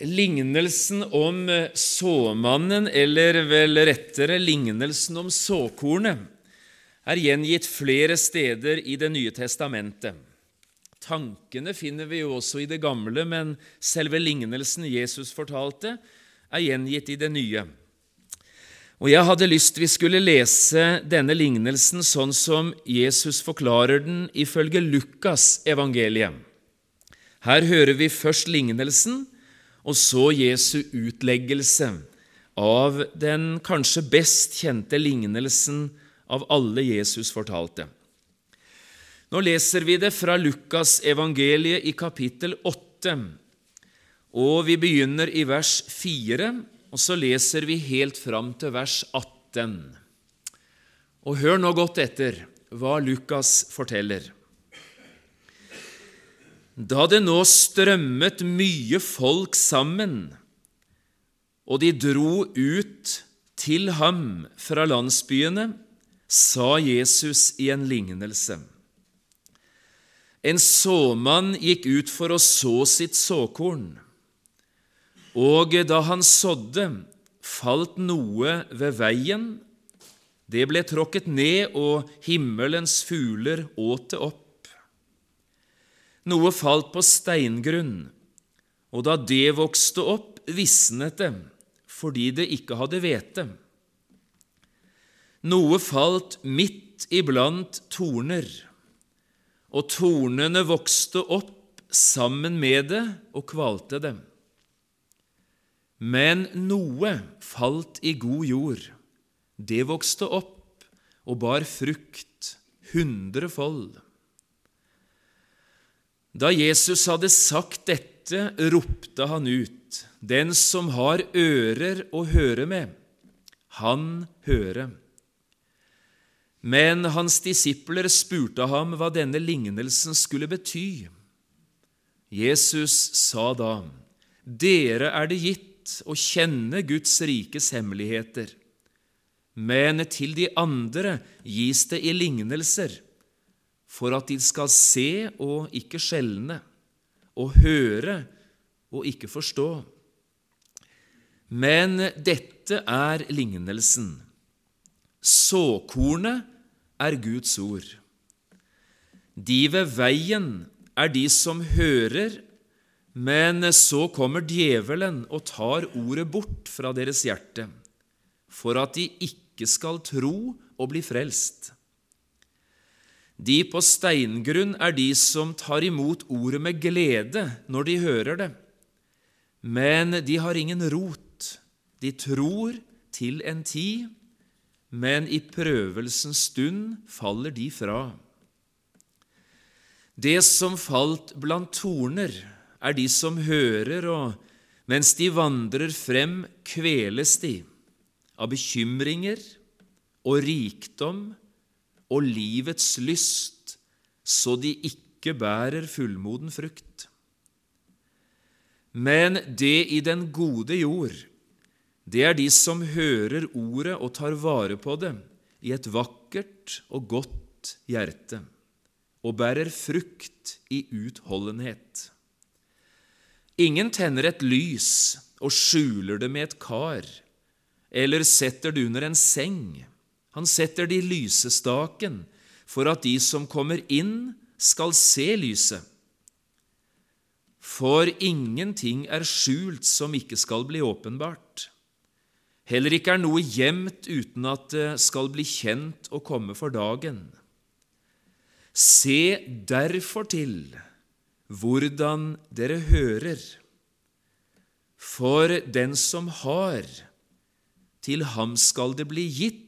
Lignelsen om såmannen, eller vel rettere lignelsen om såkornet, er gjengitt flere steder i Det nye testamentet. Tankene finner vi jo også i det gamle, men selve lignelsen Jesus fortalte, er gjengitt i det nye. Og Jeg hadde lyst vi skulle lese denne lignelsen sånn som Jesus forklarer den ifølge Lukas evangeliet. Her hører vi først lignelsen, og så Jesu utleggelse av den kanskje best kjente lignelsen av alle Jesus fortalte. Nå leser vi det fra Lukas evangeliet i kapittel 8, og vi begynner i vers 4, og så leser vi helt fram til vers 18. Og hør nå godt etter hva Lukas forteller. Da det nå strømmet mye folk sammen, og de dro ut til ham fra landsbyene, sa Jesus i en lignelse. En såmann gikk ut for å så sitt såkorn, og da han sådde, falt noe ved veien. Det ble tråkket ned, og himmelens fugler åt det opp. Noe falt på steingrunn, og da det vokste opp, visnet det, fordi det ikke hadde hvete. Noe falt midt iblant torner, og tornene vokste opp sammen med det og kvalte det. Men noe falt i god jord. Det vokste opp og bar frukt hundrefold. Da Jesus hadde sagt dette, ropte han ut, Den som har ører å høre med, han høre. Men hans disipler spurte ham hva denne lignelsen skulle bety. Jesus sa da, Dere er det gitt å kjenne Guds rikes hemmeligheter, men til de andre gis det i lignelser for at de skal se og ikke skjelne, og høre og ikke forstå. Men dette er lignelsen. Såkornet er Guds ord. De ved veien er de som hører, men så kommer djevelen og tar ordet bort fra deres hjerte, for at de ikke skal tro og bli frelst. De på steingrunn er de som tar imot ordet med glede når de hører det. Men de har ingen rot. De tror til en tid, men i prøvelsens stund faller de fra. Det som falt blant torner, er de som hører, og mens de vandrer frem, kveles de av bekymringer og rikdom og livets lyst, så de ikke bærer fullmoden frukt. Men det i den gode jord, det er de som hører ordet og tar vare på det i et vakkert og godt hjerte, og bærer frukt i utholdenhet. Ingen tenner et lys og skjuler det med et kar, eller setter det under en seng han setter det i lysestaken for at de som kommer inn, skal se lyset. For ingenting er skjult som ikke skal bli åpenbart. Heller ikke er noe gjemt uten at det skal bli kjent og komme for dagen. Se derfor til hvordan dere hører. For den som har, til ham skal det bli gitt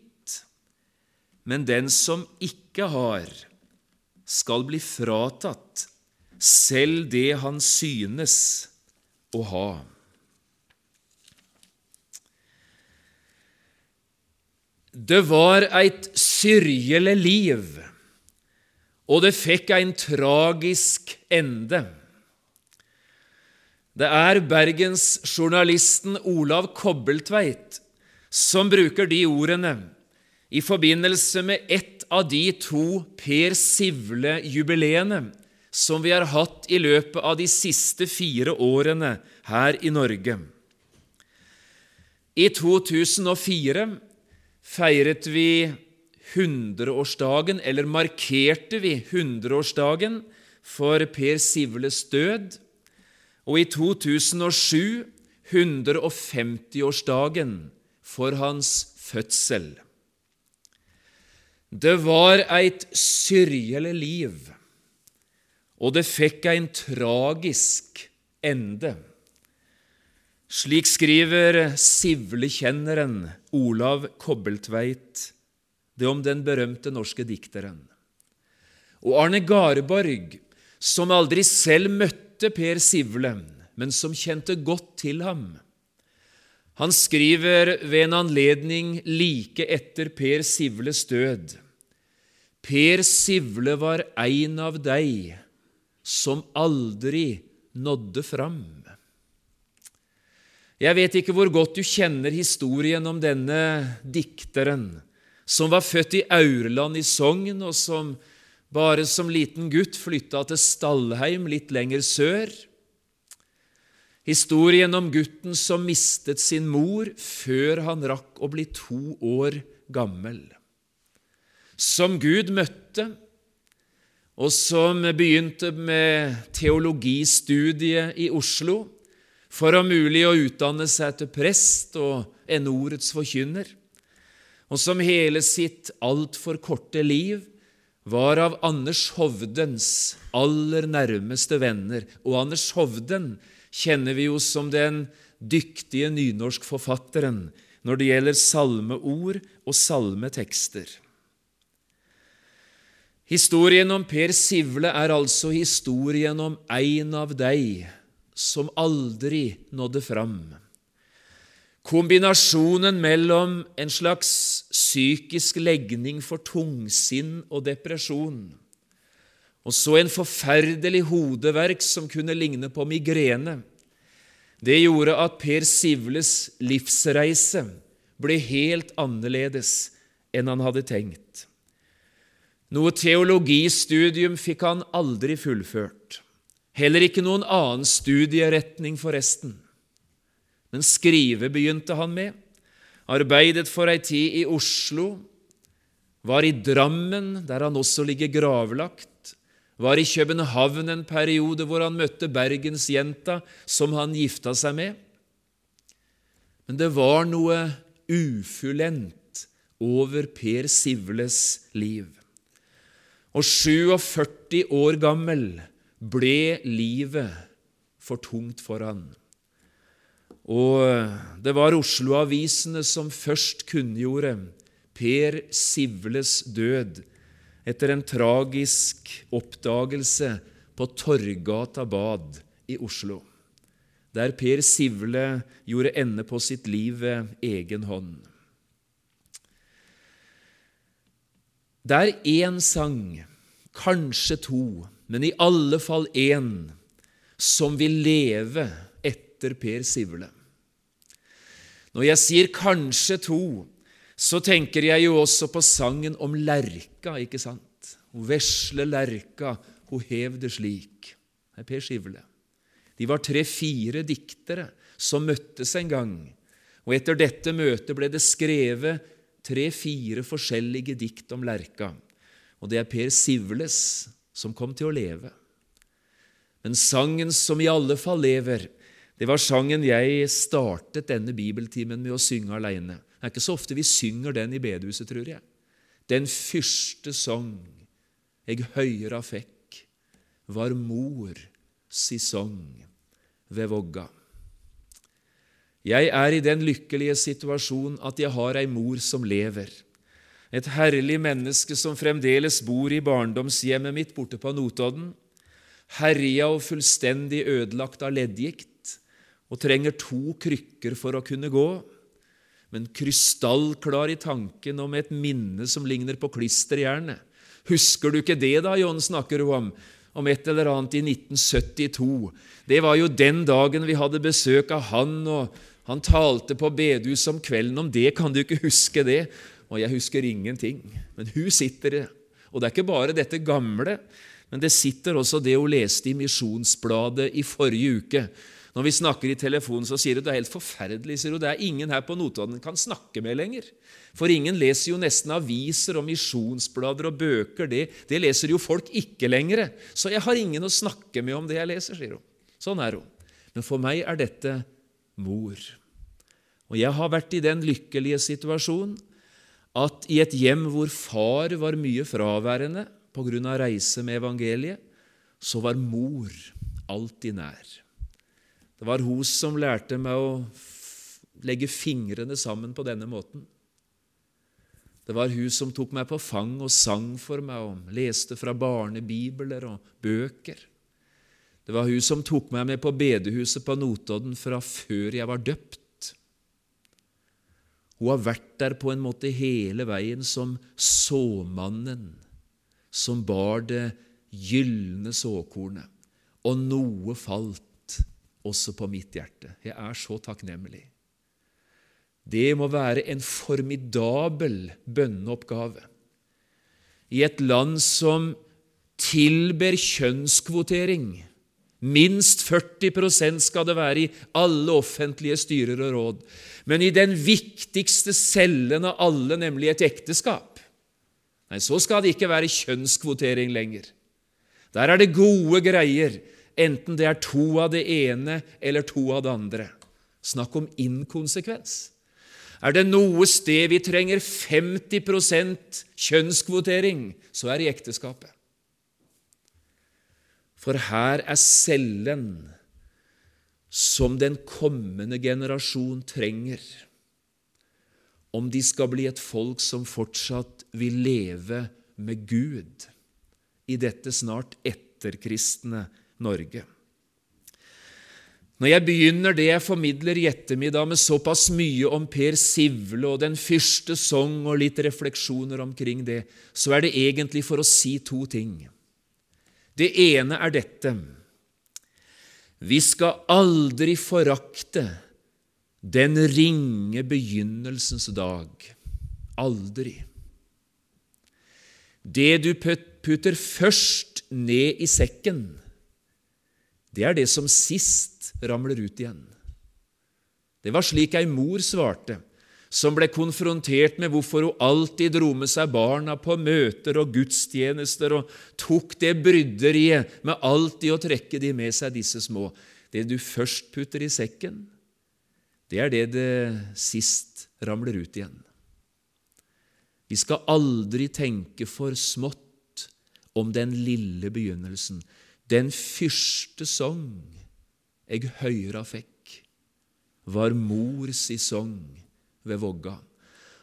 men den som ikke har, skal bli fratatt selv det han synes å ha. Det var eit syrjele liv, og det fikk ein tragisk ende. Det er bergensjournalisten Olav Kobbeltveit som bruker de ordene i forbindelse med ett av de to Per Sivle-jubileene som vi har hatt i løpet av de siste fire årene her i Norge. I 2004 feiret vi 100-årsdagen, eller markerte vi 100-årsdagen for Per Sivles død, og i 2007 150-årsdagen for hans fødsel. Det var eit syrgelig liv, og det fikk ein tragisk ende. Slik skriver Sivlekjenneren Olav Kobbeltveit det om den berømte norske dikteren. Og Arne Garborg, som aldri selv møtte Per Sivle, men som kjente godt til ham, han skriver ved en anledning like etter Per Sivles død Per Sivle var ein av deg som aldri nådde fram. Jeg vet ikke hvor godt du kjenner historien om denne dikteren, som var født i Aurland i Sogn, og som bare som liten gutt flytta til Stallheim litt lenger sør. Historien om gutten som mistet sin mor før han rakk å bli to år gammel. Som Gud møtte, og som begynte med teologistudiet i Oslo for om mulig å utdanne seg til prest og en ordets forkynner og som hele sitt altfor korte liv var av Anders Hovdens aller nærmeste venner. Og Anders Hovden kjenner vi jo som den dyktige nynorskforfatteren når det gjelder salmeord og salmetekster. Historien om Per Sivle er altså historien om en av deg som aldri nådde fram. Kombinasjonen mellom en slags psykisk legning for tungsinn og depresjon, og så en forferdelig hodeverk som kunne ligne på migrene, det gjorde at Per Sivles livsreise ble helt annerledes enn han hadde tenkt. Noe teologistudium fikk han aldri fullført, heller ikke noen annen studieretning, forresten. Men skrive begynte han med. Arbeidet for ei tid i Oslo. Var i Drammen, der han også ligger gravlagt. Var i København en periode hvor han møtte bergensjenta som han gifta seg med. Men det var noe ufullendt over Per Sivles liv. Og 47 år gammel ble livet for tungt for han. Og det var Oslo-avisene som først kunngjorde Per Sivles død etter en tragisk oppdagelse på Torgata bad i Oslo, der Per Sivle gjorde ende på sitt liv ved egen hånd. Det er én sang, kanskje to, men i alle fall én, som vil leve etter Per Sivle. Når jeg sier kanskje to, så tenker jeg jo også på sangen om lerka, ikke sant? Hun vesle lerka, hun hev det slik. Det er Per Skivle. De var tre-fire diktere som møttes en gang, og etter dette møtet ble det skrevet tre-fire forskjellige dikt om lerka, og det er Per Sivles som kom til å leve. Men sangen som i alle fall lever, det var sangen jeg startet denne bibeltimen med å synge alene. Det er ikke så ofte vi synger den i bedehuset, tror jeg. Den første sang eg høyra fikk, var mor si sang ved vogga. Jeg er i den lykkelige situasjon at jeg har ei mor som lever. Et herlig menneske som fremdeles bor i barndomshjemmet mitt borte på Notodden, herja og fullstendig ødelagt av leddgikt og trenger to krykker for å kunne gå, men krystallklar i tanken og med et minne som ligner på klisterjernet. Husker du ikke det, da, John, snakker hun om? Om et eller annet i 1972. Det var jo den dagen vi hadde besøk av han, og han talte på bedehuset om kvelden. Om det kan du ikke huske det? Og jeg husker ingenting. Men hun sitter og det er ikke bare dette gamle, Men det sitter også det hun leste i Misjonsbladet i forrige uke. Når vi snakker i telefonen, så sier hun det er helt forferdelig. sier hun, Det er ingen her på Notodden kan snakke med lenger. For ingen leser jo nesten aviser og misjonsblader og bøker. Det, det leser jo folk ikke lenger. Så jeg har ingen å snakke med om det jeg leser, sier hun. Sånn er hun. Men for meg er dette mor. Og jeg har vært i den lykkelige situasjonen at i et hjem hvor far var mye fraværende pga. reise med evangeliet, så var mor alltid nær. Det var hun som lærte meg å legge fingrene sammen på denne måten. Det var hun som tok meg på fang og sang for meg og leste fra barnebibler og bøker. Det var hun som tok meg med på bedehuset på Notodden fra før jeg var døpt. Hun har vært der på en måte hele veien som såmannen som bar det gylne såkornet, og noe falt også på mitt hjerte. Jeg er så takknemlig. Det må være en formidabel bønneoppgave. I et land som tilber kjønnskvotering Minst 40% skal det være i alle offentlige styrer og råd. Men i den viktigste cellen av alle, nemlig et ekteskap, nei, så skal det ikke være kjønnskvotering lenger. Der er det gode greier, enten det er to av det ene eller to av det andre. Snakk om inkonsekvens. Er det noe sted vi trenger 50% kjønnskvotering, så er det i ekteskapet. For her er cellen som den kommende generasjon trenger om de skal bli et folk som fortsatt vil leve med Gud i dette snart etterkristne Norge. Når jeg begynner det jeg formidler i ettermiddag med såpass mye om Per Sivle og den første sang og litt refleksjoner omkring det, så er det egentlig for å si to ting. Det ene er dette Vi skal aldri forakte den ringe begynnelsens dag. Aldri. Det du putter først ned i sekken, det er det som sist ramler ut igjen. Det var slik ei mor svarte som ble konfrontert med hvorfor hun alltid dro med seg barna på møter og gudstjenester og tok det bryderiet med alltid å trekke de med seg, disse små. Det du først putter i sekken, det er det det sist ramler ut igjen. Vi skal aldri tenke for smått om den lille begynnelsen. Den første sang jeg høyra fikk, var mors i sang ved Vågga.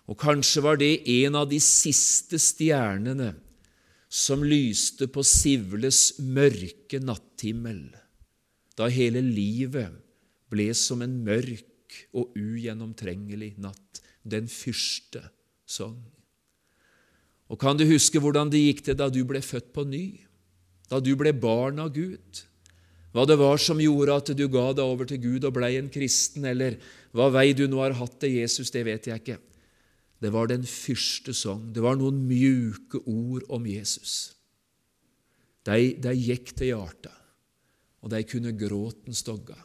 Og kanskje var det en av de siste stjernene som lyste på Sivles mørke natthimmel, da hele livet ble som en mørk og ugjennomtrengelig natt, den første sang. Og kan du huske hvordan det gikk til da du ble født på ny, da du ble barn av Gud? Hva det var som gjorde at du ga deg over til Gud og blei en kristen, eller hva vei du nå har hatt til Jesus, det vet jeg ikke. Det var den første sang. Det var noen mjuke ord om Jesus. De, de gikk til hjertet, og de kunne gråten stogga.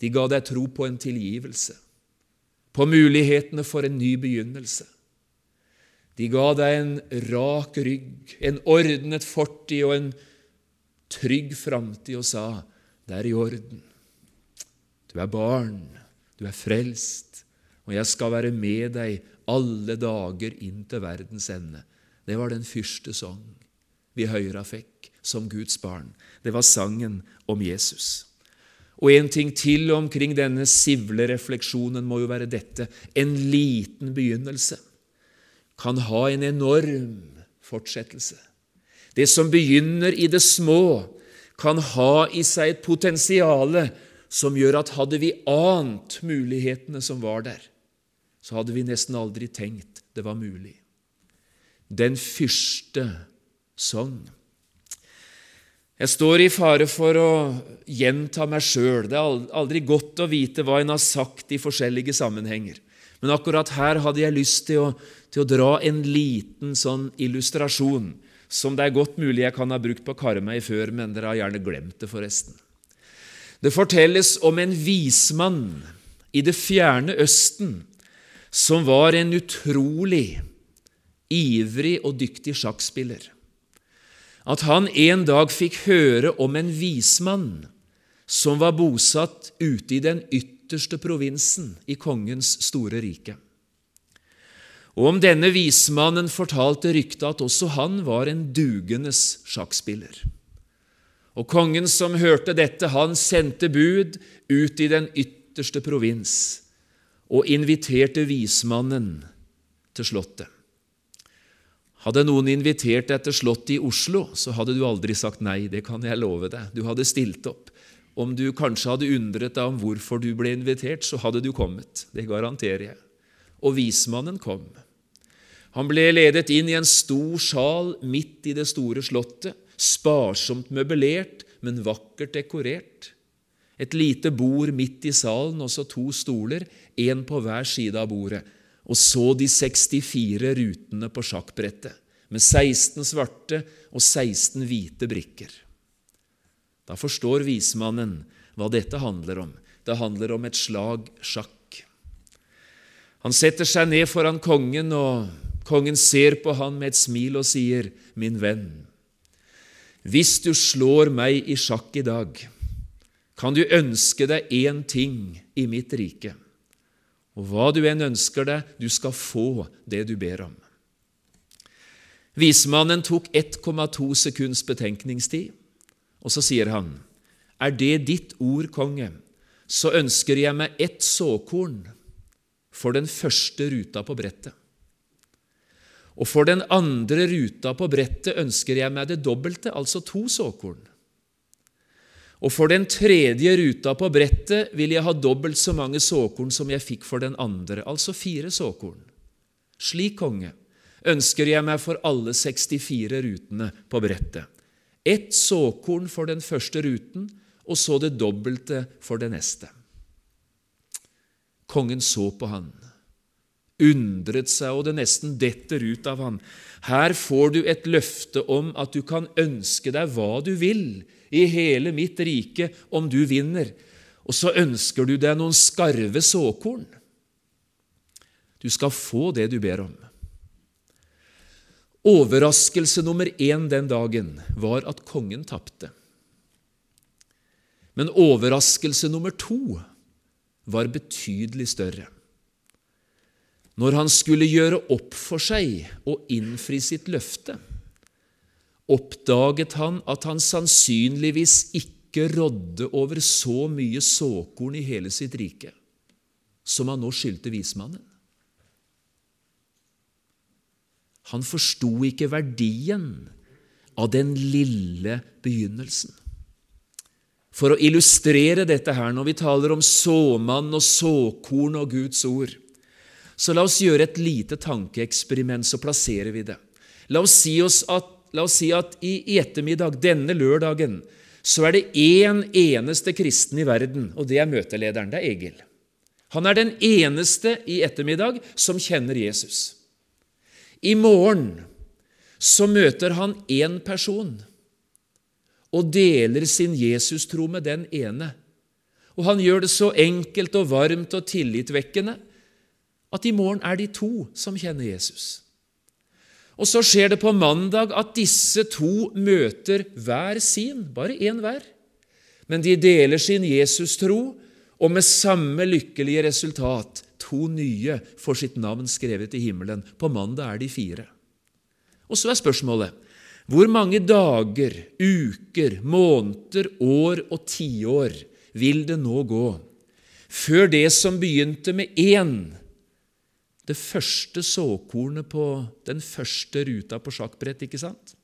De ga deg tro på en tilgivelse, på mulighetene for en ny begynnelse. De ga deg en rak rygg, en ordnet fortid og en trygg framtid og sa, 'Det er i orden. Du er barn, du er frelst, og jeg skal være med deg alle dager inn til verdens ende.' Det var den første sang vi høyra fikk som Guds barn. Det var sangen om Jesus. Og en ting til omkring denne sivlerefleksjonen må jo være dette. En liten begynnelse kan ha en enorm fortsettelse. Det som begynner i det små, kan ha i seg et potensial som gjør at hadde vi ant mulighetene som var der, så hadde vi nesten aldri tenkt det var mulig. Den første sang. Jeg står i fare for å gjenta meg sjøl. Det er aldri godt å vite hva en har sagt i forskjellige sammenhenger. Men akkurat her hadde jeg lyst til å, til å dra en liten sånn illustrasjon som det er godt mulig jeg kan ha brukt på Karmøy før, men dere har gjerne glemt det, forresten. Det fortelles om en vismann i det fjerne Østen som var en utrolig ivrig og dyktig sjakkspiller. At han en dag fikk høre om en vismann som var bosatt ute i den ytterste provinsen i kongens store rike. Og om denne vismannen fortalte ryktet at også han var en dugendes sjakkspiller. Og kongen som hørte dette, han sendte bud ut i den ytterste provins og inviterte vismannen til slottet. Hadde noen invitert deg til Slottet i Oslo, så hadde du aldri sagt nei, det kan jeg love deg. Du hadde stilt opp. Om du kanskje hadde undret deg om hvorfor du ble invitert, så hadde du kommet. Det garanterer jeg. Og vismannen kom. Han ble ledet inn i en stor sal midt i det store slottet, sparsomt møblert, men vakkert dekorert. Et lite bord midt i salen, og så to stoler, én på hver side av bordet. Og så de 64 rutene på sjakkbrettet, med 16 svarte og 16 hvite brikker. Da forstår vismannen hva dette handler om. Det handler om et slag sjakk. Han setter seg ned foran kongen, og kongen ser på han med et smil og sier, 'Min venn, hvis du slår meg i sjakk i dag, kan du ønske deg én ting i mitt rike.' Og hva du enn ønsker deg, du skal få det du ber om. Vismannen tok 1,2 sekunds betenkningstid. Og så sier han, Er det ditt ord, konge, så ønsker jeg meg ett såkorn for den første ruta på brettet. Og for den andre ruta på brettet ønsker jeg meg det dobbelte, altså to såkorn. Og for den tredje ruta på brettet vil jeg ha dobbelt så mange såkorn som jeg fikk for den andre, altså fire såkorn. Slik, konge, ønsker jeg meg for alle 64 rutene på brettet. Ett såkorn for den første ruten, og så det dobbelte for det neste. Kongen så på han, undret seg, og det nesten detter ut av han. Her får du et løfte om at du kan ønske deg hva du vil i hele mitt rike om du vinner, og så ønsker du deg noen skarve såkorn. Du skal få det du ber om. Overraskelse nummer én den dagen var at kongen tapte. Men overraskelse nummer to var betydelig større. Når han skulle gjøre opp for seg og innfri sitt løfte, oppdaget han at han sannsynligvis ikke rådde over så mye såkorn i hele sitt rike som han nå skyldte vismannen. Han forsto ikke verdien av den lille begynnelsen. For å illustrere dette her, når vi taler om såmann og såkorn og Guds ord, så la oss gjøre et lite tankeeksperiment, så plasserer vi det. La oss si, at, la oss si at i ettermiddag, denne lørdagen, så er det én eneste kristen i verden, og det er møtelederen. Det er Egil. Han er den eneste i ettermiddag som kjenner Jesus. I morgen så møter han én person og deler sin Jesus-tro med den ene. Og han gjør det så enkelt og varmt og tillitvekkende at i morgen er de to som kjenner Jesus. Og så skjer det på mandag at disse to møter hver sin, bare én hver. Men de deler sin Jesus-tro, og med samme lykkelige resultat To nye får sitt navn skrevet i himmelen. På mandag er de fire. Og så er spørsmålet hvor mange dager, uker, måneder, år og tiår vil det nå gå før det som begynte med én, det første såkornet på den første ruta på sjakkbrett, ikke sant?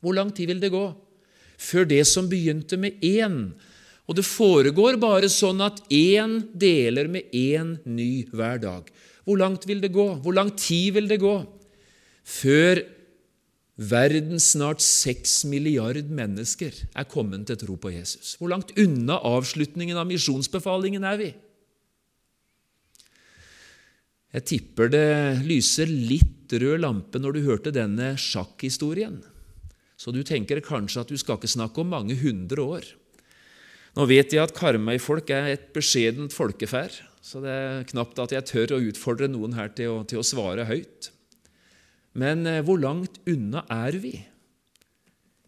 Hvor lang tid vil det gå før det som begynte med én, og det foregår bare sånn at én deler med én ny hver dag. Hvor langt vil det gå? Hvor lang tid vil det gå før verdens snart seks milliard mennesker er kommet til tro på Jesus? Hvor langt unna avslutningen av misjonsbefalingen er vi? Jeg tipper det lyser litt rød lampe når du hørte denne sjakkhistorien. så du tenker kanskje at du skal ikke snakke om mange hundre år. Nå vet jeg at Karmøy-folk er et beskjedent folkeferd, så det er knapt at jeg tør å utfordre noen her til å, til å svare høyt. Men eh, hvor langt unna er vi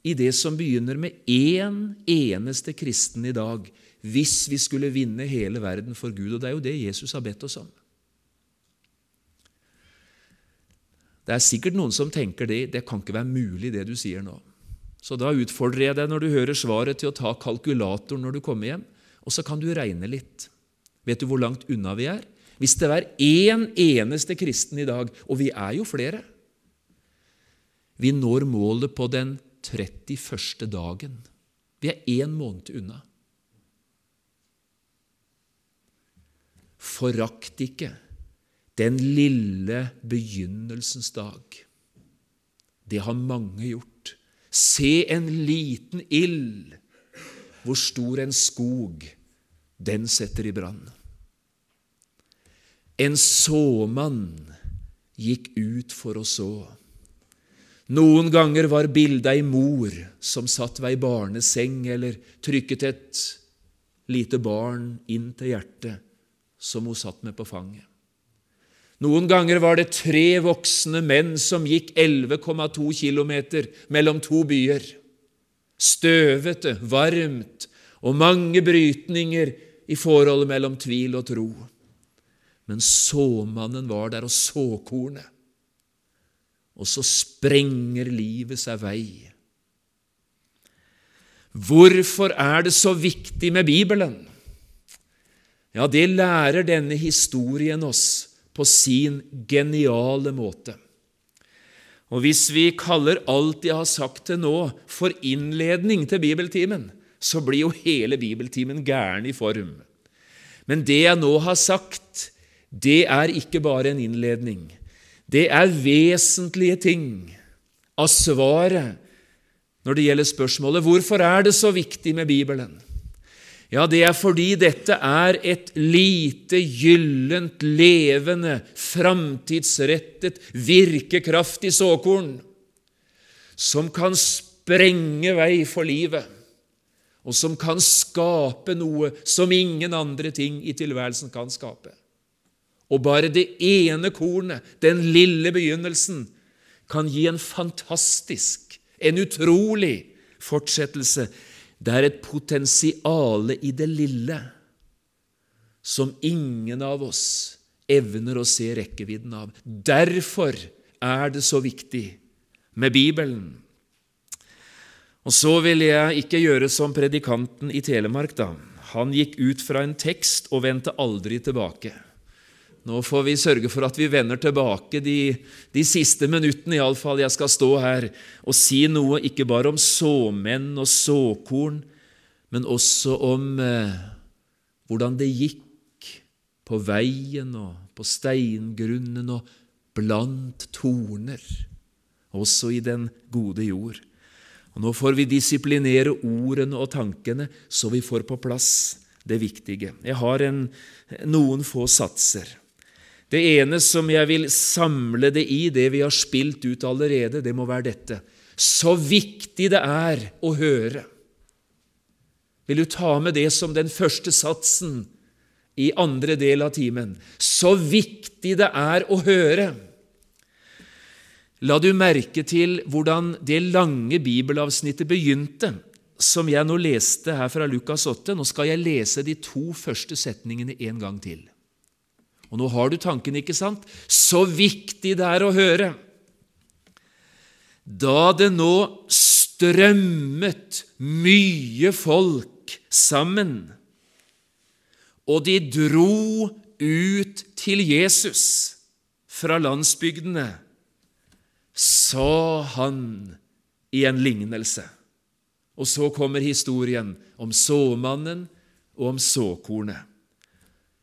i det som begynner med én eneste kristen i dag, hvis vi skulle vinne hele verden for Gud? Og det er jo det Jesus har bedt oss om. Det er sikkert noen som tenker det. Det kan ikke være mulig, det du sier nå. Så da utfordrer jeg deg når du hører svaret, til å ta kalkulatoren når du kommer hjem, og så kan du regne litt. Vet du hvor langt unna vi er? Hvis det er én eneste kristen i dag, og vi er jo flere Vi når målet på den 31. dagen. Vi er én måned unna. Forakt ikke den lille begynnelsens dag. Det har mange gjort. Se en liten ild, hvor stor en skog den setter i brann. En såmann gikk ut for å så. Noen ganger var bildet ei mor som satt ved ei barneseng eller trykket et lite barn inn til hjertet som hun satt med på fanget. Noen ganger var det tre voksne menn som gikk 11,2 km mellom to byer. Støvete, varmt og mange brytninger i forholdet mellom tvil og tro. Men såmannen var der og så kornet. Og så sprenger livet seg vei. Hvorfor er det så viktig med Bibelen? Ja, det lærer denne historien oss på sin geniale måte. Og Hvis vi kaller alt jeg har sagt til nå, for innledning til bibeltimen, så blir jo hele bibeltimen gæren i form. Men det jeg nå har sagt, det er ikke bare en innledning. Det er vesentlige ting av svaret når det gjelder spørsmålet hvorfor er det så viktig med Bibelen. Ja, det er fordi dette er et lite, gyllent, levende, framtidsrettet, virkekraftig såkorn som kan sprenge vei for livet, og som kan skape noe som ingen andre ting i tilværelsen kan skape. Og bare det ene kornet, den lille begynnelsen, kan gi en fantastisk, en utrolig fortsettelse det er et potensiale i det lille som ingen av oss evner å se rekkevidden av. Derfor er det så viktig med Bibelen. Og så vil jeg ikke gjøre som predikanten i Telemark. da. Han gikk ut fra en tekst og vendte aldri tilbake. Nå får vi sørge for at vi vender tilbake de, de siste minuttene, iallfall. Jeg skal stå her og si noe ikke bare om såmenn og såkorn, men også om eh, hvordan det gikk på veien og på steingrunnen og blant torner, også i den gode jord. Og Nå får vi disiplinere ordene og tankene, så vi får på plass det viktige. Jeg har en, noen få satser. Det ene som jeg vil samle det i, det vi har spilt ut allerede, det må være dette. Så viktig det er å høre. Vil du ta med det som den første satsen i andre del av timen? Så viktig det er å høre. La du merke til hvordan det lange bibelavsnittet begynte, som jeg nå leste her fra Lukas 8. Nå skal jeg lese de to første setningene en gang til. Og nå har du tanken, ikke sant? Så viktig det er å høre. Da det nå strømmet mye folk sammen, og de dro ut til Jesus fra landsbygdene, sa han i en lignelse. Og så kommer historien om såmannen og om såkornet.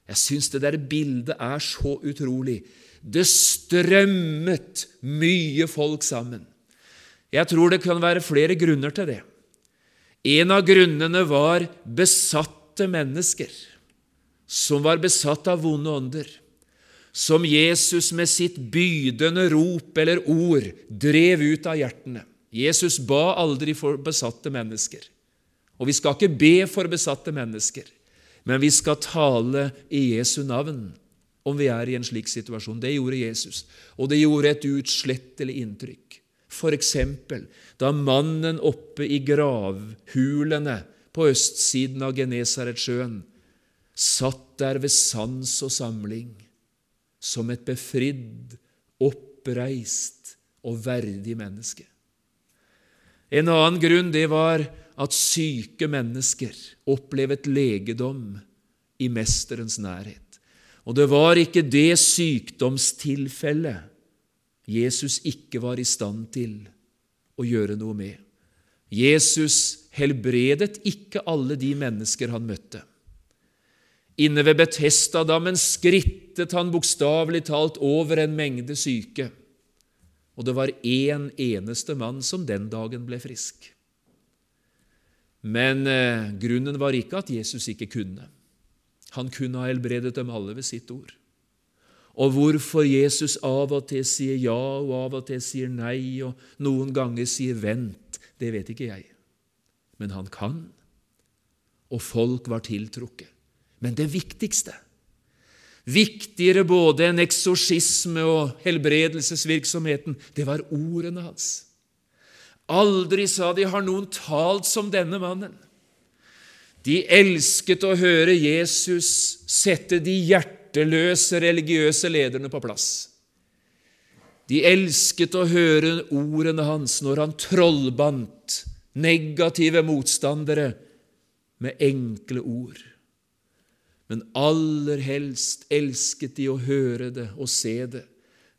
Jeg syns det der bildet er så utrolig. Det strømmet mye folk sammen. Jeg tror det kan være flere grunner til det. En av grunnene var besatte mennesker som var besatt av vonde ånder, som Jesus med sitt bydende rop eller ord drev ut av hjertene. Jesus ba aldri for besatte mennesker. Og vi skal ikke be for besatte mennesker, men vi skal tale i Jesu navn om vi er i en slik situasjon. Det gjorde Jesus, og det gjorde et utslettelig inntrykk. For eksempel da mannen oppe i gravhulene på østsiden av Genesaretsjøen satt der ved sans og samling, som et befridd, oppreist og verdig menneske. En annen grunn det var at syke mennesker opplevet legedom i Mesterens nærhet. Og det var ikke det sykdomstilfellet Jesus ikke var i stand til å gjøre noe med. Jesus helbredet ikke alle de mennesker han møtte. Inne ved Betestadammen skrittet han bokstavelig talt over en mengde syke, og det var én eneste mann som den dagen ble frisk. Men eh, grunnen var ikke at Jesus ikke kunne. Han kunne ha helbredet dem alle ved sitt ord. Og hvorfor Jesus av og til sier ja og av og til sier nei og noen ganger sier vent, det vet ikke jeg. Men han kan, og folk var tiltrukket. Men det viktigste, viktigere både enn eksorsisme og helbredelsesvirksomheten, det var ordene hans. Aldri, sa de, har noen talt som denne mannen. De elsket å høre Jesus sette de hjerteløse religiøse lederne på plass. De elsket å høre ordene hans når han trollbandt negative motstandere med enkle ord. Men aller helst elsket de å høre det og se det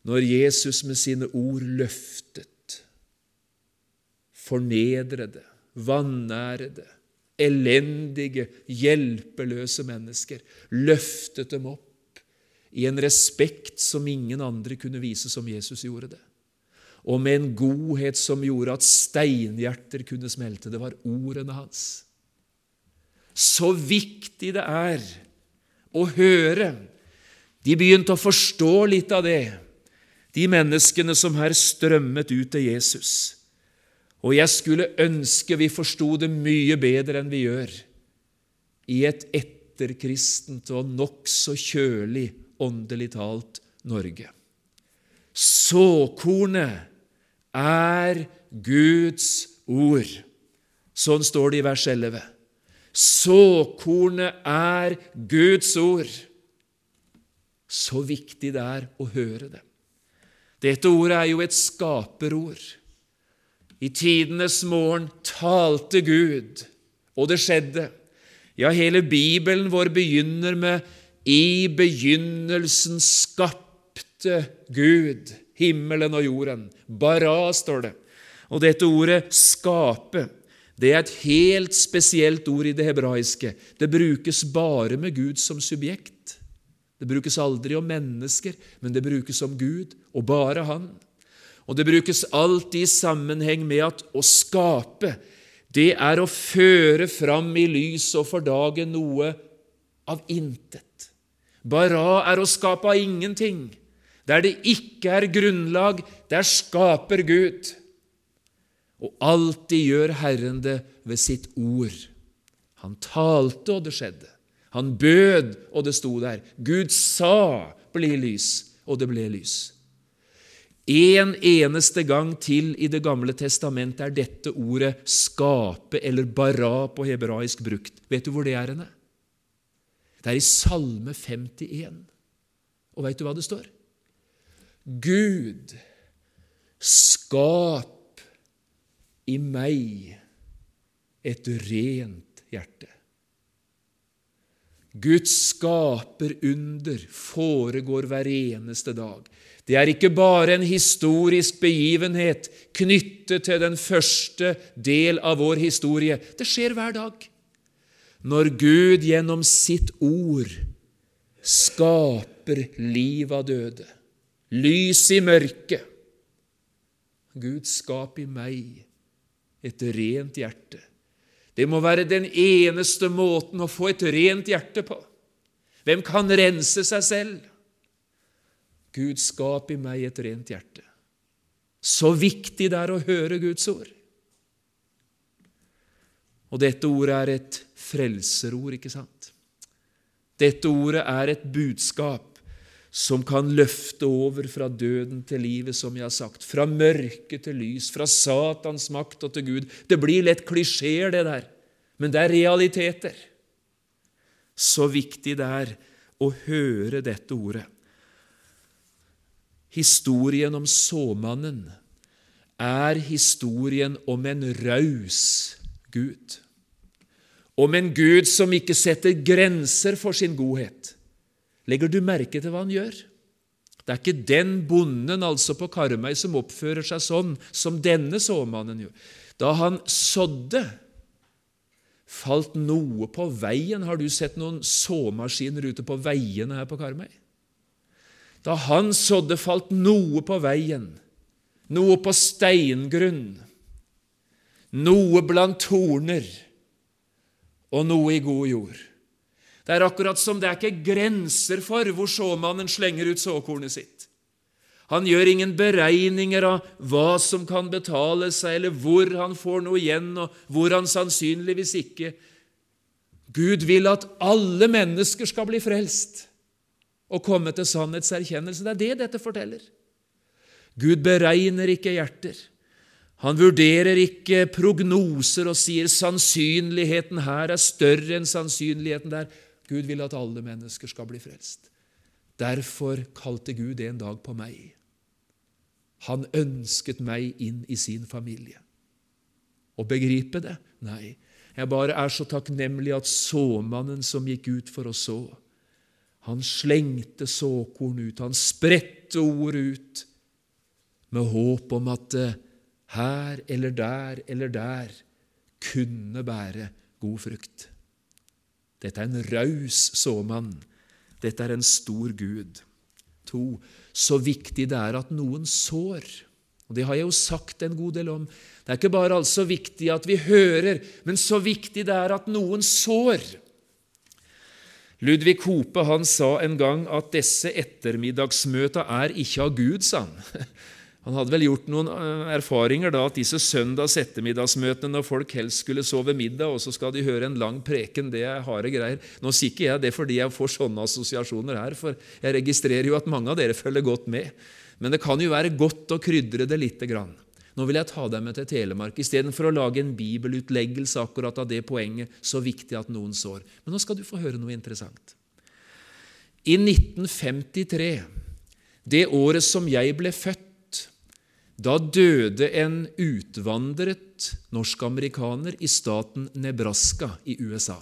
når Jesus med sine ord løftet, fornedrede, vanærede, elendige, hjelpeløse mennesker, løftet dem opp i en respekt som ingen andre kunne vise som Jesus gjorde det, og med en godhet som gjorde at steinhjerter kunne smelte. Det var ordene hans. Så viktig det er å høre. De begynte å forstå litt av det, de menneskene som her strømmet ut til Jesus. Og jeg skulle ønske vi forsto det mye bedre enn vi gjør i et etterkristent og nokså kjølig, åndelig talt, Norge. Såkornet er Guds ord. Sånn står det i vers 11. Såkornet er Guds ord. Så viktig det er å høre det. Dette ordet er jo et skaperord. I tidenes morgen talte Gud, og det skjedde. Ja, hele Bibelen vår begynner med I begynnelsen skapte Gud himmelen og jorden. Bara, står det. Og dette ordet 'skape' det er et helt spesielt ord i det hebraiske. Det brukes bare med Gud som subjekt. Det brukes aldri om mennesker, men det brukes om Gud, og bare Han. Og det brukes alltid i sammenheng med at å skape, det er å føre fram i lys og for dagen noe av intet. Bara er å skape av ingenting. Der det ikke er grunnlag, der skaper Gud. Og alltid gjør Herren det ved sitt ord. Han talte, og det skjedde. Han bød, og det sto der. Gud sa, 'Bli lys', og det ble lys. En eneste gang til i Det gamle testamentet er dette ordet 'skape' eller 'bara' på hebraisk brukt. Vet du hvor det er henne? Det er i Salme 51. Og vet du hva det står? Gud, skap i meg et rent hjerte. Guds skaperunder foregår hver eneste dag. Det er ikke bare en historisk begivenhet knyttet til den første del av vår historie. Det skjer hver dag. Når Gud gjennom sitt ord skaper liv av døde, lys i mørket Gud, skap i meg et rent hjerte. Det må være den eneste måten å få et rent hjerte på. Hvem kan rense seg selv? Gud, skap i meg et rent hjerte. Så viktig det er å høre Guds ord. Og dette ordet er et frelserord, ikke sant? Dette ordet er et budskap som kan løfte over fra døden til livet, som jeg har sagt, fra mørke til lys, fra Satans makt og til Gud. Det blir lett klisjeer, det der, men det er realiteter. Så viktig det er å høre dette ordet. Historien om såmannen er historien om en raus Gud. Om en Gud som ikke setter grenser for sin godhet. Legger du merke til hva han gjør? Det er ikke den bonden altså på Karmøy som oppfører seg sånn som denne såmannen gjør. Da han sådde, falt noe på veien. Har du sett noen såmaskiner ute på veiene her på Karmøy? Da han sådde, falt noe på veien, noe på steingrunn, noe blant torner og noe i god jord. Det er akkurat som det er ikke grenser for hvor såmannen slenger ut såkornet sitt. Han gjør ingen beregninger av hva som kan betale seg, eller hvor han får noe igjen, og hvor han sannsynligvis ikke Gud vil at alle mennesker skal bli frelst og komme til sannhetserkjennelse. Det er det dette forteller. Gud beregner ikke hjerter. Han vurderer ikke prognoser og sier sannsynligheten her er større enn sannsynligheten der. Gud vil at alle mennesker skal bli frelst. Derfor kalte Gud en dag på meg. Han ønsket meg inn i sin familie. Å begripe det? Nei. Jeg bare er så takknemlig at såmannen som gikk ut for å så, han slengte såkorn ut, han spredte ord ut med håp om at det her eller der eller der kunne bære god frukt. Dette er en raus såmann. Dette er en stor Gud. To, så viktig det er at noen sår. Og Det har jeg jo sagt en god del om. Det er ikke bare altså viktig at vi hører, men så viktig det er at noen sår. Ludvig Hope han sa en gang at disse ettermiddagsmøta er ikke av Gud, sa han. Han hadde vel gjort noen eh, erfaringer da at disse søndags ettermiddagsmøtene når folk helst skulle sove middag, og så skal de høre en lang preken, det er harde greier. Nå sier ikke jeg det fordi jeg får sånne assosiasjoner her, for jeg registrerer jo at mange av dere følger godt med. Men det kan jo være godt å krydre det lite grann. Nå vil jeg ta deg med til Telemark istedenfor å lage en bibelutleggelse akkurat av det poenget, så viktig at noen sår. Men nå skal du få høre noe interessant. I 1953, det året som jeg ble født, da døde en utvandret norsk-amerikaner i staten Nebraska i USA.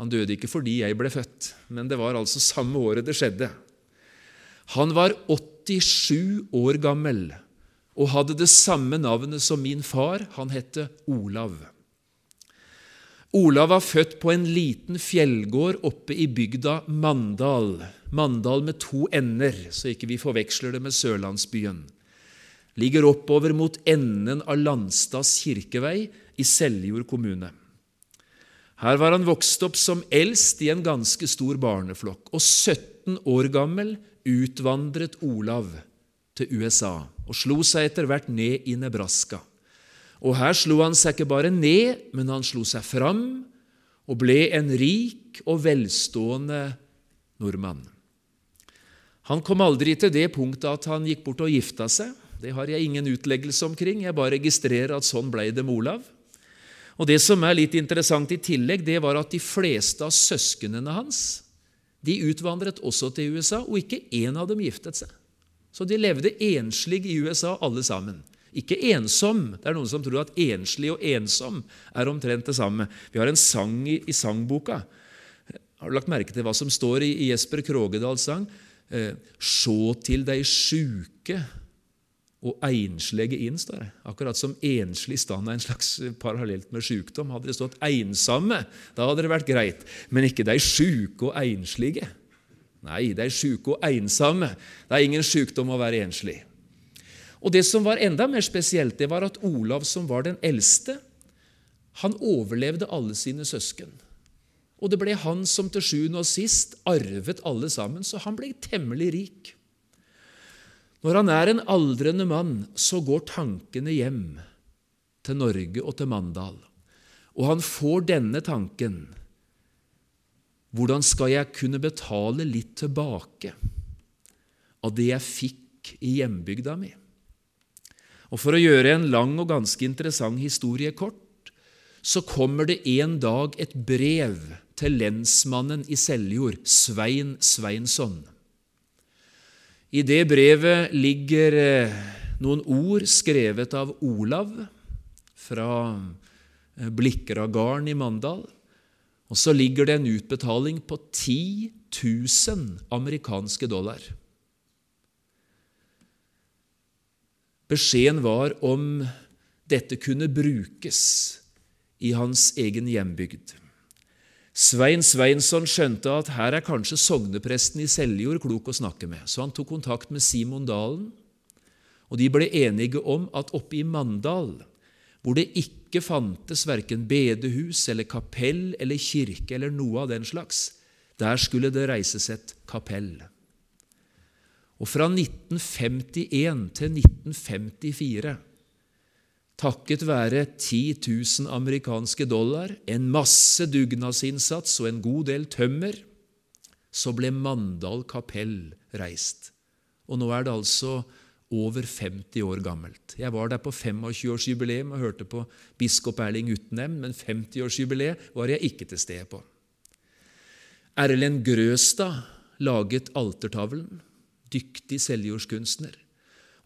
Han døde ikke fordi jeg ble født, men det var altså samme året det skjedde. Han var 87 år gammel og hadde det samme navnet som min far. Han het Olav. Olav var født på en liten fjellgård oppe i bygda Mandal. Mandal med to ender, så ikke vi forveksler det med sørlandsbyen ligger oppover mot enden av Landstads kirkevei i Seljord kommune. Her var han vokst opp som eldst i en ganske stor barneflokk, og 17 år gammel utvandret Olav til USA og slo seg etter hvert ned i Nebraska. Og her slo han seg ikke bare ned, men han slo seg fram og ble en rik og velstående nordmann. Han kom aldri til det punktet at han gikk bort og gifta seg. Det har jeg ingen utleggelse omkring, jeg bare registrerer at sånn ble det med Olav. Og Det som er litt interessant i tillegg, det var at de fleste av søsknene hans de utvandret også til USA, og ikke én av dem giftet seg. Så de levde enslig i USA, alle sammen. Ikke ensom. Det er noen som tror at enslig og ensom er omtrent det samme. Vi har en sang i, i sangboka. Har du lagt merke til hva som står i, i Jesper Krogedals sang? Eh, Sjå til dei sjuke og enslige inn, står det. Akkurat som enslig stand er en slags parallelt med sykdom. Hadde det stått ensomme, da hadde det vært greit. Men ikke de sjuke og enslige. Nei, de sjuke og ensomme. Det er ingen sykdom å være enslig. Og Det som var enda mer spesielt, det var at Olav, som var den eldste, han overlevde alle sine søsken. Og det ble han som til sjuende og sist arvet alle sammen, så han ble temmelig rik. Når han er en aldrende mann, så går tankene hjem til Norge og til Mandal. Og han får denne tanken Hvordan skal jeg kunne betale litt tilbake av det jeg fikk i hjembygda mi? Og For å gjøre en lang og ganske interessant historie kort, så kommer det en dag et brev til lensmannen i Seljord, Svein Sveinsson. I det brevet ligger eh, noen ord skrevet av Olav fra eh, Blikkeraggarden i Mandal. Og så ligger det en utbetaling på 10 000 amerikanske dollar. Beskjeden var om dette kunne brukes i hans egen hjembygd. Svein Sveinsson skjønte at her er kanskje sognepresten i Seljord klok å snakke med, så han tok kontakt med Simon Dalen, og de ble enige om at oppe i Mandal, hvor det ikke fantes verken bedehus eller kapell eller kirke eller noe av den slags, der skulle det reises et kapell. Og fra 1951 til 1954 Takket være 10 000 amerikanske dollar, en masse dugnadsinnsats og en god del tømmer, så ble Mandal kapell reist. Og nå er det altså over 50 år gammelt. Jeg var der på 25-årsjubileum og hørte på biskop Erling Utnem, men 50-årsjubileet var jeg ikke til stede på. Erlend Grøstad laget altertavlen, dyktig selvjordskunstner.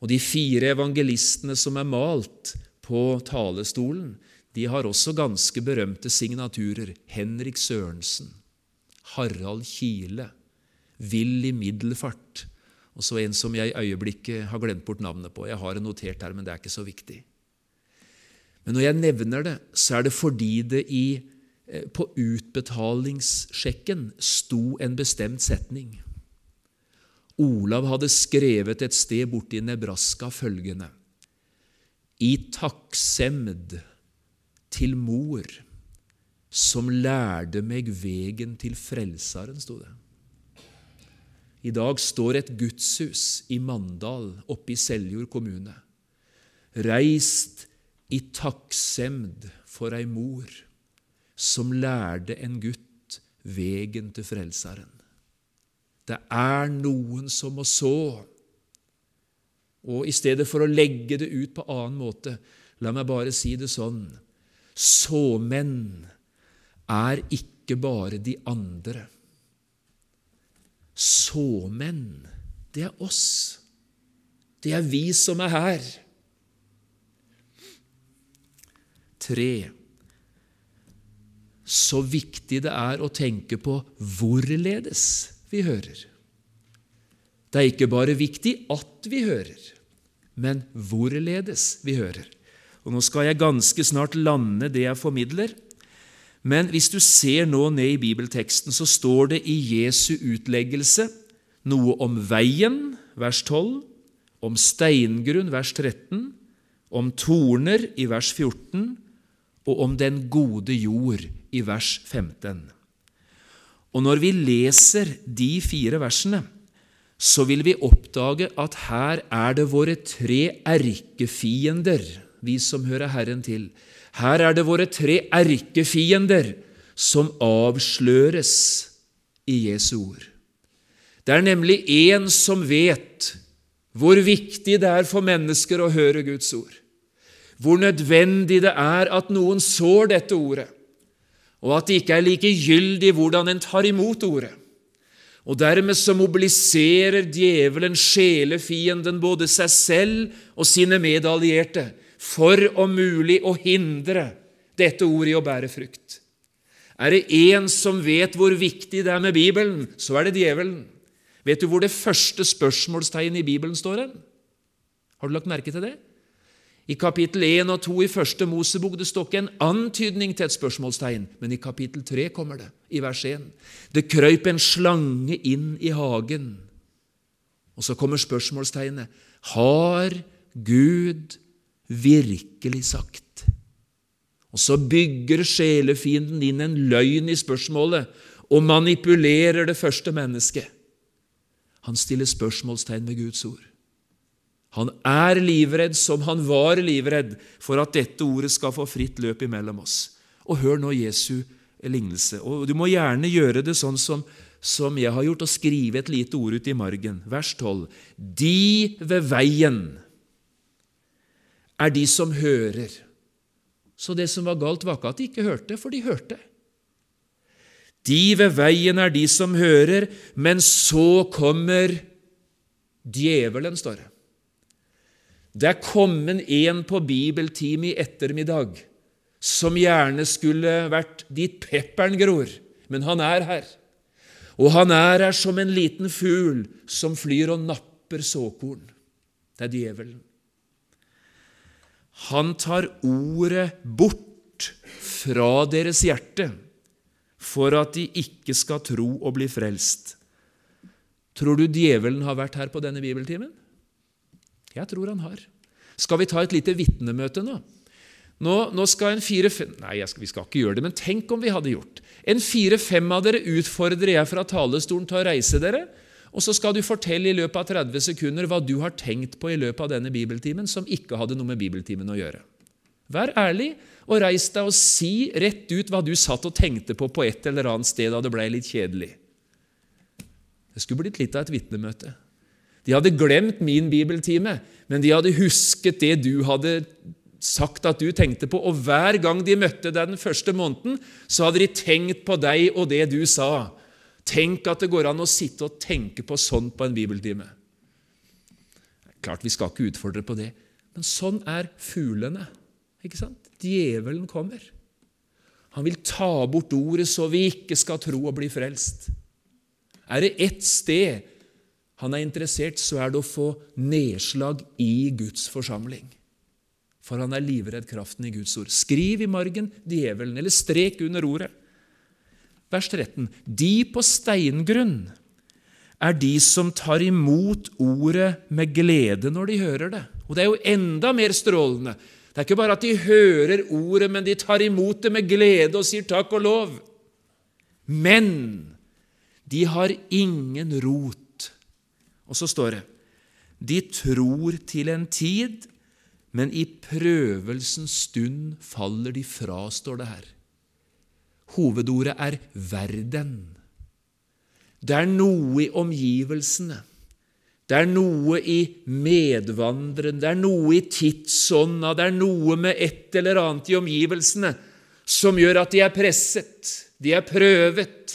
Og de fire evangelistene som er malt, på talestolen, de har også ganske berømte signaturer. Henrik Sørensen, Harald Kile, Willy Middelfart og så en som jeg i øyeblikket har glemt bort navnet på. Jeg har det notert her, men det er ikke så viktig. Men når jeg nevner det, så er det fordi det i, eh, på utbetalingssjekken sto en bestemt setning. Olav hadde skrevet et sted borte i Nebraska følgende i takksemd til mor, som lærte meg vegen til Frelseren, sto det. I dag står et gudshus i Mandal oppe i Seljord kommune, reist i takksemd for ei mor som lærte en gutt vegen til Frelseren. Det er noen som må så og i stedet for å legge det ut på annen måte, la meg bare si det sånn Såmenn er ikke bare de andre. Såmenn, det er oss. Det er vi som er her. Tre. Så viktig det er å tenke på hvorledes vi hører. Det er ikke bare viktig at vi hører men hvorledes vi hører. Og Nå skal jeg ganske snart lande det jeg formidler. Men hvis du ser nå ned i bibelteksten, så står det i Jesu utleggelse noe om veien, vers 12, om steingrunn, vers 13, om torner, i vers 14, og om den gode jord, i vers 15. Og når vi leser de fire versene, så vil vi oppdage at her er det våre tre erkefiender, vi som hører Herren til. Her er det våre tre erkefiender som avsløres i Jesu ord. Det er nemlig én som vet hvor viktig det er for mennesker å høre Guds ord, hvor nødvendig det er at noen sår dette ordet, og at det ikke er likegyldig hvordan en tar imot ordet. Og dermed så mobiliserer djevelen, sjelefienden, både seg selv og sine medallierte for om mulig å hindre dette ordet i å bære frukt. Er det én som vet hvor viktig det er med Bibelen, så er det djevelen. Vet du hvor det første spørsmålstegnet i Bibelen står hen? Har du lagt merke til det? I kapittel 1 og 2 i første Mosebok det står ikke en antydning til et spørsmålstegn, men i kapittel 3 kommer det, i vers 1. Det krøyp en slange inn i hagen. Og så kommer spørsmålstegnet. Har Gud virkelig sagt? Og så bygger sjelefienden inn en løgn i spørsmålet og manipulerer det første mennesket. Han stiller spørsmålstegn ved Guds ord. Han er livredd som han var livredd for at dette ordet skal få fritt løp imellom oss. Og hør nå Jesu lignelse. Og Du må gjerne gjøre det sånn som, som jeg har gjort, og skrive et lite ord ut i margen. Vers 12. De ved veien er de som hører. Så det som var galt, var ikke at de ikke hørte, for de hørte. De ved veien er de som hører, men så kommer djevelen, står det. Det er kommet en på bibeltime i ettermiddag som gjerne skulle vært dit pepperen gror, men han er her. Og han er her som en liten fugl som flyr og napper såkorn. Det er djevelen. Han tar ordet bort fra deres hjerte for at de ikke skal tro og bli frelst. Tror du djevelen har vært her på denne bibeltimen? Jeg tror han har. Skal vi ta et lite vitnemøte nå? Nå, nå skal en fire-fem Nei, skal, vi skal ikke gjøre det, men tenk om vi hadde gjort. En fire-fem av dere utfordrer jeg fra talerstolen til å reise dere, og så skal du fortelle i løpet av 30 sekunder hva du har tenkt på i løpet av denne bibeltimen som ikke hadde noe med bibeltimen å gjøre. Vær ærlig og reis deg og si rett ut hva du satt og tenkte på på et eller annet sted da det ble litt kjedelig. Det skulle blitt litt av et vitnemøte. De hadde glemt min bibeltime, men de hadde husket det du hadde sagt at du tenkte på, og hver gang de møtte deg den første måneden, så hadde de tenkt på deg og det du sa. Tenk at det går an å sitte og tenke på sånn på en bibeltime. Klart vi skal ikke utfordre på det, men sånn er fuglene. Ikke sant? Djevelen kommer. Han vil ta bort ordet så vi ikke skal tro og bli frelst. Er det ett sted han er interessert, så er det å få nedslag i Guds forsamling. For han er livredd kraften i Guds ord. Skriv i margen 'djevelen', eller strek under ordet. Vers 13. De på steingrunn er de som tar imot ordet med glede når de hører det. Og det er jo enda mer strålende. Det er ikke bare at de hører ordet, men de tar imot det med glede og sier takk og lov. Men de har ingen rot. Og så står det de tror til en tid, men i prøvelsens stund faller de fra, står det her. Hovedordet er verden. Det er noe i omgivelsene. Det er noe i medvandreren, det er noe i tidsånda, det er noe med et eller annet i omgivelsene som gjør at de er presset, de er prøvet.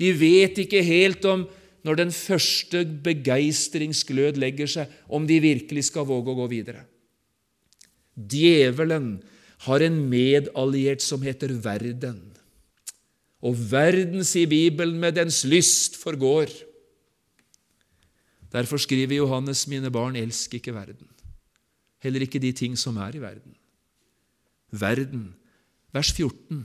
De vet ikke helt om, når den første begeistringsglød legger seg, om de virkelig skal våge å gå videre. Djevelen har en medalliert som heter verden. Og verden, sier Bibelen, med dens lyst forgår. Derfor skriver Johannes, mine barn, elsk ikke verden, heller ikke de ting som er i verden. Verden, vers 14.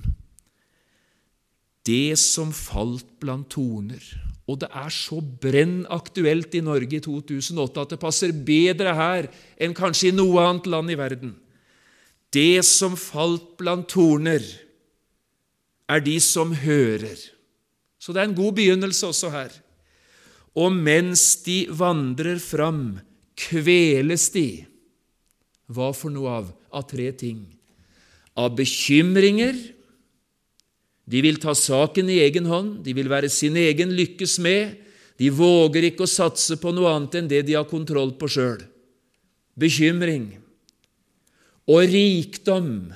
Det som falt blant torner. Og det er så brenn aktuelt i Norge i 2008 at det passer bedre her enn kanskje i noe annet land i verden. Det som falt blant torner, er de som hører. Så det er en god begynnelse også her. Og mens de vandrer fram, kveles de. Hva for noe av? Av tre ting. Av bekymringer. De vil ta saken i egen hånd, de vil være sin egen lykkes med. De våger ikke å satse på noe annet enn det de har kontroll på sjøl. Bekymring. Og rikdom.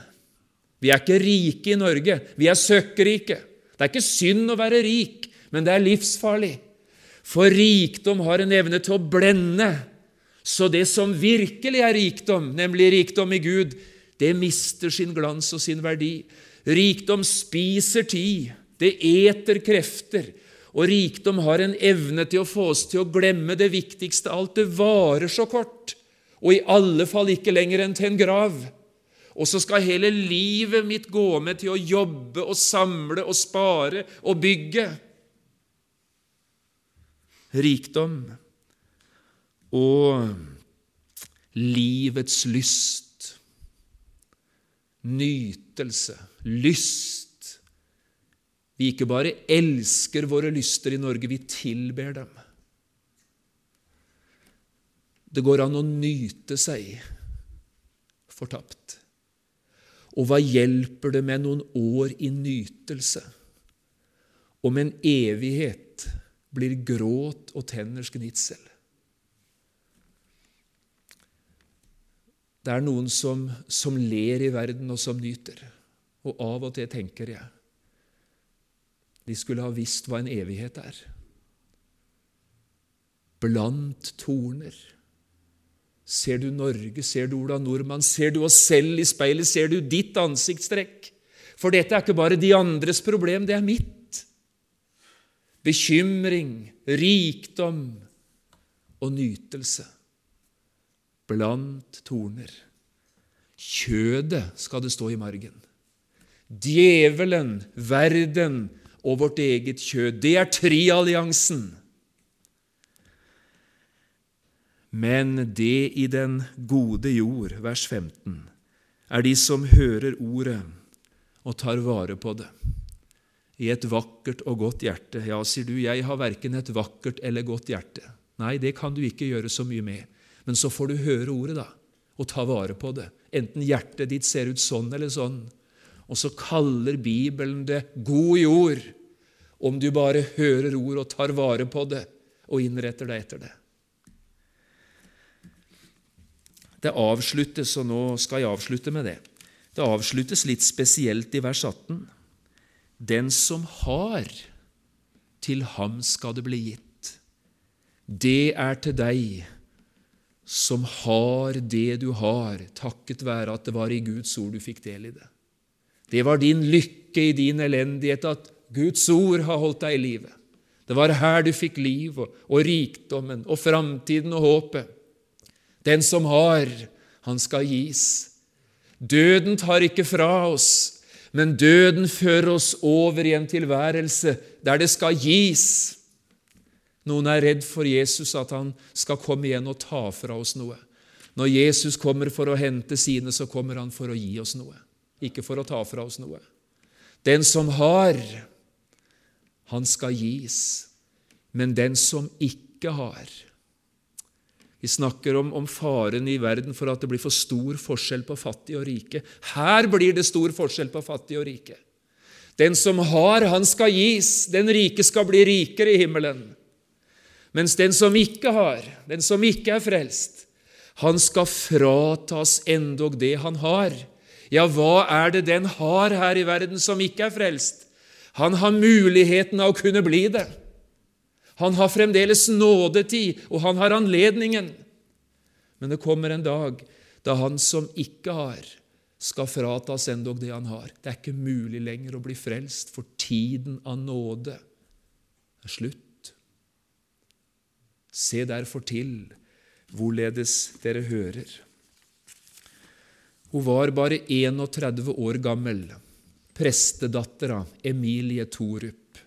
Vi er ikke rike i Norge, vi er søkkrike. Det er ikke synd å være rik, men det er livsfarlig. For rikdom har en evne til å blende, så det som virkelig er rikdom, nemlig rikdom i Gud, det mister sin glans og sin verdi. Rikdom spiser tid, det eter krefter, og rikdom har en evne til å få oss til å glemme det viktigste alt. Det varer så kort, og i alle fall ikke lenger enn til en grav. Og så skal hele livet mitt gå med til å jobbe og samle og spare og bygge rikdom og livets lyst, nytelse, lyst. Vi ikke bare elsker våre lyster i Norge, vi tilber dem. Det går an å nyte seg fortapt. Og hva hjelper det med noen år i nytelse om en evighet blir gråt og tenners gnitsel? Det er noen som, som ler i verden, og som nyter. Og av og til tenker jeg de skulle ha visst hva en evighet er. Blant torner. Ser du Norge, ser du Ola Nordmann, ser du oss selv i speilet, ser du ditt ansiktstrekk? For dette er ikke bare de andres problem, det er mitt. Bekymring, rikdom og nytelse blant torner. Kjødet skal det stå i margen. Djevelen, verden og vårt eget kjød. Det er trialliansen. Men det i den gode jord, vers 15, er de som hører ordet og tar vare på det. I et vakkert og godt hjerte. Ja, sier du, jeg har verken et vakkert eller godt hjerte. Nei, det kan du ikke gjøre så mye med. Men så får du høre ordet, da, og ta vare på det. Enten hjertet ditt ser ut sånn eller sånn. Og så kaller Bibelen det god jord, om du bare hører ord og tar vare på det og innretter deg etter det. Det avsluttes, og nå skal jeg avslutte med det. Det avsluttes litt spesielt i vers 18. Den som har, til ham skal det bli gitt. Det er til deg som har det du har, takket være at det var i Guds ord du fikk del i det. Det var din lykke i din elendighet at Guds ord har holdt deg i live. Det var her du fikk liv og, og rikdommen og framtiden og håpet. Den som har, han skal gis. Døden tar ikke fra oss, men døden fører oss over i en tilværelse der det skal gis. Noen er redd for Jesus, at han skal komme igjen og ta fra oss noe. Når Jesus kommer for å hente sine, så kommer han for å gi oss noe, ikke for å ta fra oss noe. Den som har, han skal gis, men den som ikke har Vi snakker om, om faren i verden for at det blir for stor forskjell på fattig og rike. Her blir det stor forskjell på fattig og rike. Den som har, han skal gis. Den rike skal bli rikere i himmelen. Mens den som ikke har, den som ikke er frelst, han skal fratas endog det han har. Ja, hva er det den har her i verden som ikke er frelst? Han har muligheten av å kunne bli det. Han har fremdeles nådetid, og han har anledningen. Men det kommer en dag da han som ikke har, skal fratas endog det han har. Det er ikke mulig lenger å bli frelst, for tiden av nåde er slutt. Se derfor til hvorledes dere hører. Hun var bare 31 år gammel, prestedattera Emilie Torup,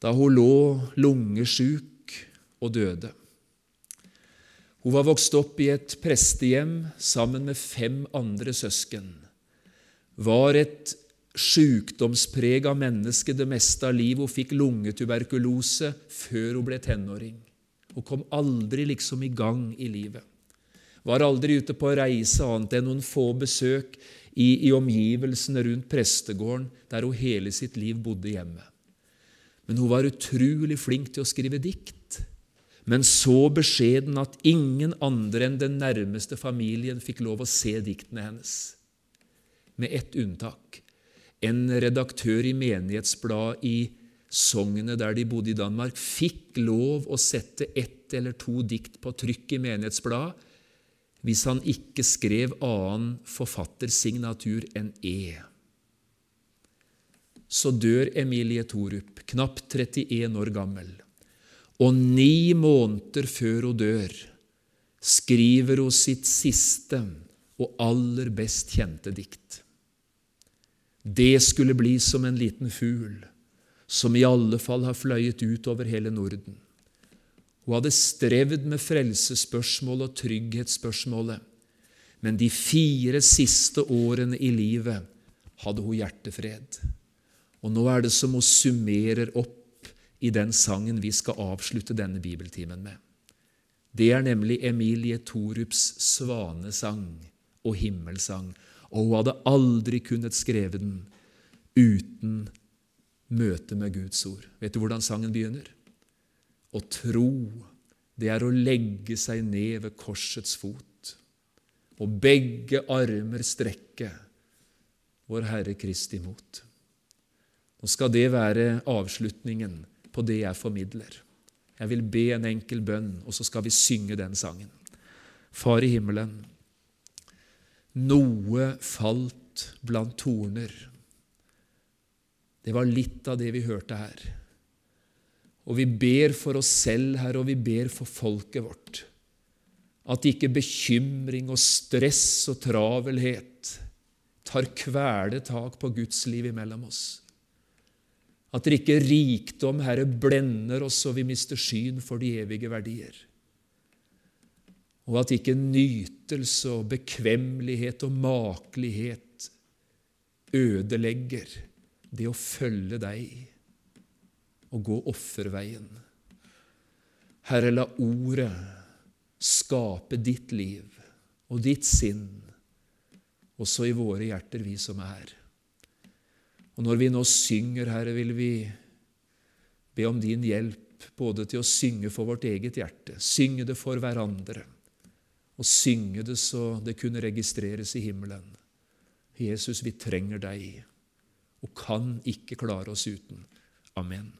da hun lå lungesjuk og døde. Hun var vokst opp i et prestehjem sammen med fem andre søsken, var et sjukdomsprega menneske det meste av livet. Hun fikk lungetuberkulose før hun ble tenåring og kom aldri liksom i gang i livet. Var aldri ute på reise annet enn noen få besøk i, i omgivelsene rundt prestegården, der hun hele sitt liv bodde hjemme. Men hun var utrolig flink til å skrive dikt, men så beskjeden at ingen andre enn den nærmeste familien fikk lov å se diktene hennes. Med ett unntak. En redaktør i menighetsbladet i sognet der de bodde i Danmark, fikk lov å sette ett eller to dikt på trykk i menighetsbladet hvis han ikke skrev annen forfattersignatur enn E. Så dør Emilie Thorup, knapt 31 år gammel, og ni måneder før hun dør, skriver hun sitt siste og aller best kjente dikt. Det skulle bli som en liten fugl som i alle fall har fløyet ut over hele Norden. Hun hadde strevd med frelsesspørsmålet og trygghetsspørsmålet, men de fire siste årene i livet hadde hun hjertefred. Og nå er det som hun summerer opp i den sangen vi skal avslutte denne bibeltimen med. Det er nemlig Emilie Torups svanesang og himmelsang, og hun hadde aldri kunnet skrevet den uten møte med Guds ord. Vet du hvordan sangen begynner? Å tro, det er å legge seg ned ved korsets fot, og begge armer strekke vår Herre Kristi mot. Nå skal det være avslutningen på det jeg formidler. Jeg vil be en enkel bønn, og så skal vi synge den sangen. Far i himmelen, noe falt blant torner. Det var litt av det vi hørte her. Og vi ber for oss selv, Herre, og vi ber for folket vårt. At ikke bekymring og stress og travelhet tar kvelertak på Guds liv imellom oss. At det ikke rikdom, Herre, blender oss så vi mister syn for de evige verdier. Og at ikke nytelse og bekvemmelighet og makelighet ødelegger det å følge deg og gå offerveien. Herre, la ordet skape ditt liv og ditt sinn, også i våre hjerter, vi som er. Og når vi nå synger, Herre, vil vi be om din hjelp både til å synge for vårt eget hjerte, synge det for hverandre, og synge det så det kunne registreres i himmelen. Jesus, vi trenger deg og kan ikke klare oss uten. Amen.